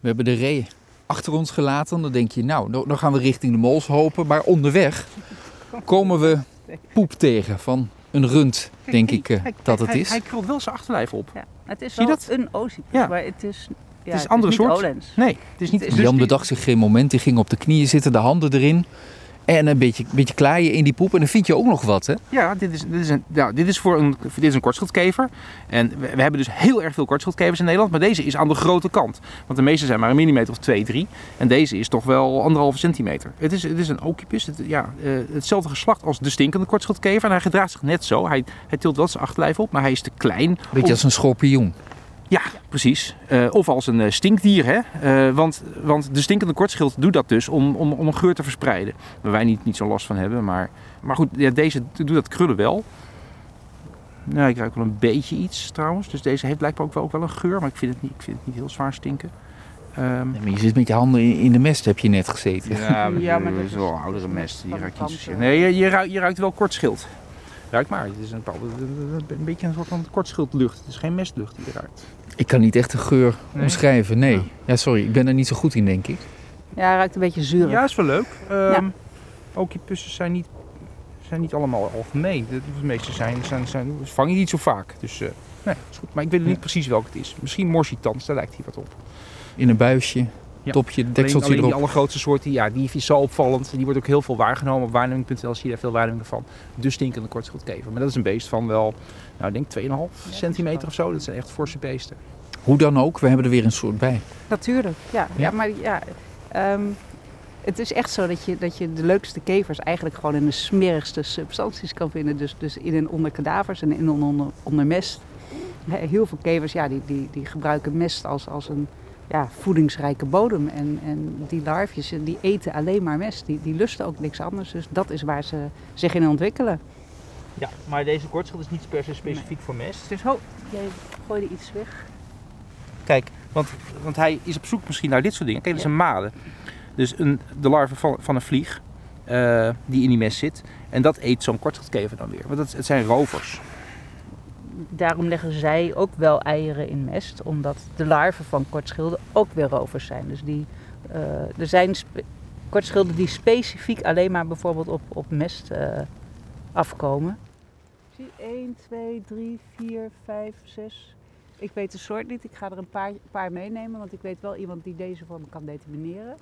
We hebben de ree achter ons gelaten. Dan denk je, nou, dan gaan we richting de Moolshopen. Maar onderweg komen we poep tegen van een rund, denk ik uh, dat het is. Hij krult wel zijn achterlijf op. Ja, het is Zie je wel dat? een Ja. maar het is, ja, het is een andere niet soort. Olens. Nee, het is niet... Het is- dus Jan die- bedacht zich geen moment. Die ging op de knieën zitten, de handen erin. En een beetje, beetje klaaien in die poep. En dan vind je ook nog wat, hè? Ja, dit is, dit is, een, ja, dit is voor een, dit is een kortschildkever. En we, we hebben dus heel erg veel kortschildkevers in Nederland. Maar deze is aan de grote kant. Want de meeste zijn maar een millimeter of 2, 3. En deze is toch wel anderhalve centimeter. Het is, het is een occipus. Het, ja, eh, hetzelfde geslacht als de stinkende kortschildkever. En hij gedraagt zich net zo. Hij, hij tilt wel zijn achterlijf op, maar hij is te klein. Beetje om- als een schorpioen. Precies. Eh, of als een eh, stinkdier. Hè? Eh, want, want de stinkende kortschild doet dat dus om, om, om een geur te verspreiden. Waar wij niet, niet zo last van hebben. Maar, maar goed, ja, deze doet dat krullen wel. Nou, ik ruik wel een beetje iets trouwens. Dus deze heeft blijkbaar ook wel, ook wel een geur. Maar ik vind het niet, ik vind het niet heel zwaar stinken. Ehm, Ja, maar je zit met je handen in, in de mest, heb je net gezeten. ja, maar, Ja, maar dat is wel oudere mest. Die ruikt. Nee, je, je, ruikt, je ruikt wel kortschild. Ruik maar. Het is een, bepaalde, een beetje een soort van kortschildlucht. Het is geen mestlucht die je ruikt. Ik kan niet echt de geur Nee? omschrijven, nee. Ja. Ja, sorry, ik ben er niet zo goed in, denk ik. Ja, hij ruikt een beetje zuurig. Ja, is wel leuk. Ja. Um, Okipussen zijn niet, zijn niet allemaal algemeen. De, de meeste zijn, zijn, zijn, vang je niet zo vaak. Dus eh, nee, is goed. Maar ik weet niet precies welke het is. Misschien morsitans, daar lijkt hij wat op. In een buisje, Ja. topje, dekseltje alleen die erop. allergrootste soort, die, ja, die is zo opvallend. Die wordt ook heel veel waargenomen op waarneming.nl. Zie je daar veel waarnemingen van. De stinkende kortschildkever. Maar dat is een beest van wel, nou ik denk 2,5 centimeter of zo. Dat zijn echt forse beesten. Hoe dan ook, we hebben er weer een soort bij. Natuurlijk, ja. Ja. ja. maar ja, ehm, het is echt zo dat je, dat je de leukste kevers eigenlijk gewoon in de smerigste substanties kan vinden. Dus, dus in en onder kadavers en in en onder, onder mest. Hè, Heel veel kevers ja, die, die, die gebruiken mest als, als een ja, voedingsrijke bodem. En, en die larfjes die eten alleen maar mest. Die, die lusten ook niks anders. Dus dat is waar ze zich in ontwikkelen. Ja, maar deze kortschild is niet per se specifiek voor mest. Dus ho, jij gooide iets weg. Kijk, want, want hij is op zoek misschien naar dit soort dingen. Kijk, dat is een made. Dus een, de larve van, van een vlieg eh, die in die mest zit. En dat eet zo'n kortschildkever dan weer. Want dat, het zijn rovers. Daarom leggen zij ook wel eieren in mest, omdat de larven van kortschilden ook weer rovers zijn. Dus die, eh, er zijn kortschilden die specifiek alleen maar bijvoorbeeld op, op mest eh, afkomen. Ik zie 1, 2, 3, 4, 5, 6. Ik weet de soort niet. Ik ga er een paar, paar meenemen, want ik weet wel iemand die deze voor me kan determineren.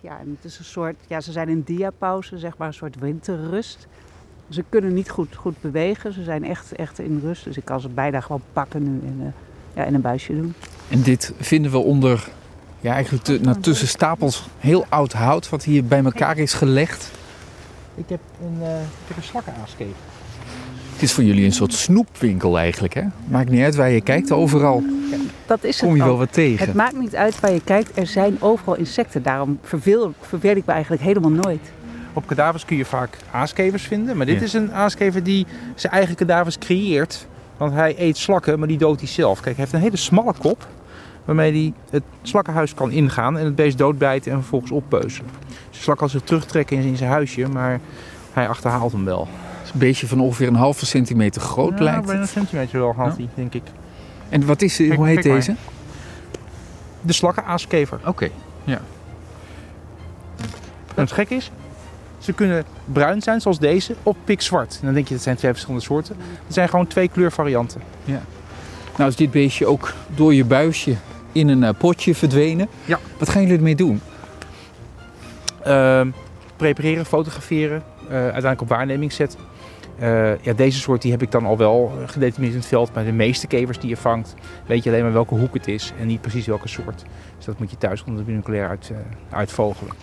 Ja, en het is een soort, ja, ze zijn in diapauze, zeg maar een soort winterrust. Ze kunnen niet goed, goed bewegen. Ze zijn echt, echt in rust. Dus ik kan ze bijna gewoon pakken nu en eh, ja, in een buisje doen. En dit vinden we onder, ja eigenlijk te- nou, tussen stapels heel oud hout wat hier bij elkaar is gelegd. Ik heb een, uh, ik heb een slakkenaaskever. Het is voor jullie een soort snoepwinkel eigenlijk, hè? Maakt niet uit waar je kijkt, overal Dat is kom het je wel wat tegen. Het maakt niet uit waar je kijkt. Er zijn overal insecten. Daarom verveel, verveel ik me eigenlijk helemaal nooit. Op kadavers kun je vaak aaskevers vinden. Maar dit Ja. is een aaskever die zijn eigen kadavers creëert. Want hij eet slakken, maar die doodt hij zelf. Kijk, hij heeft een hele smalle kop. Waarmee hij het slakkenhuis kan ingaan en het beest doodbijten en vervolgens oppeuzelen. Dus de slak kan zich terugtrekken in zijn huisje, maar hij achterhaalt hem wel. Het is een beestje van ongeveer een halve centimeter groot ja, lijkt bijna een centimeter wel had Ja. hij, denk ik. En wat is, Kijk hoe heet maar. deze? De slakkenaaskever. Oké. En het gek is, ze kunnen bruin zijn zoals deze of pikzwart. En dan denk je dat zijn twee verschillende soorten. Het zijn gewoon twee kleurvarianten. Nou is dit beestje ook door je buisje in een eh, potje verdwenen. Ja. Wat gaan jullie ermee doen? Ehm, prepareren, fotograferen, eh, uiteindelijk op waarneming zetten. Eh, ja, deze soort die heb ik dan al wel gedetermineerd in het veld. Maar de meeste kevers die je vangt, weet je alleen maar welke hoek het is en niet precies welke soort. Dus dat moet je thuis onder de binoculair uit, uitvogelen.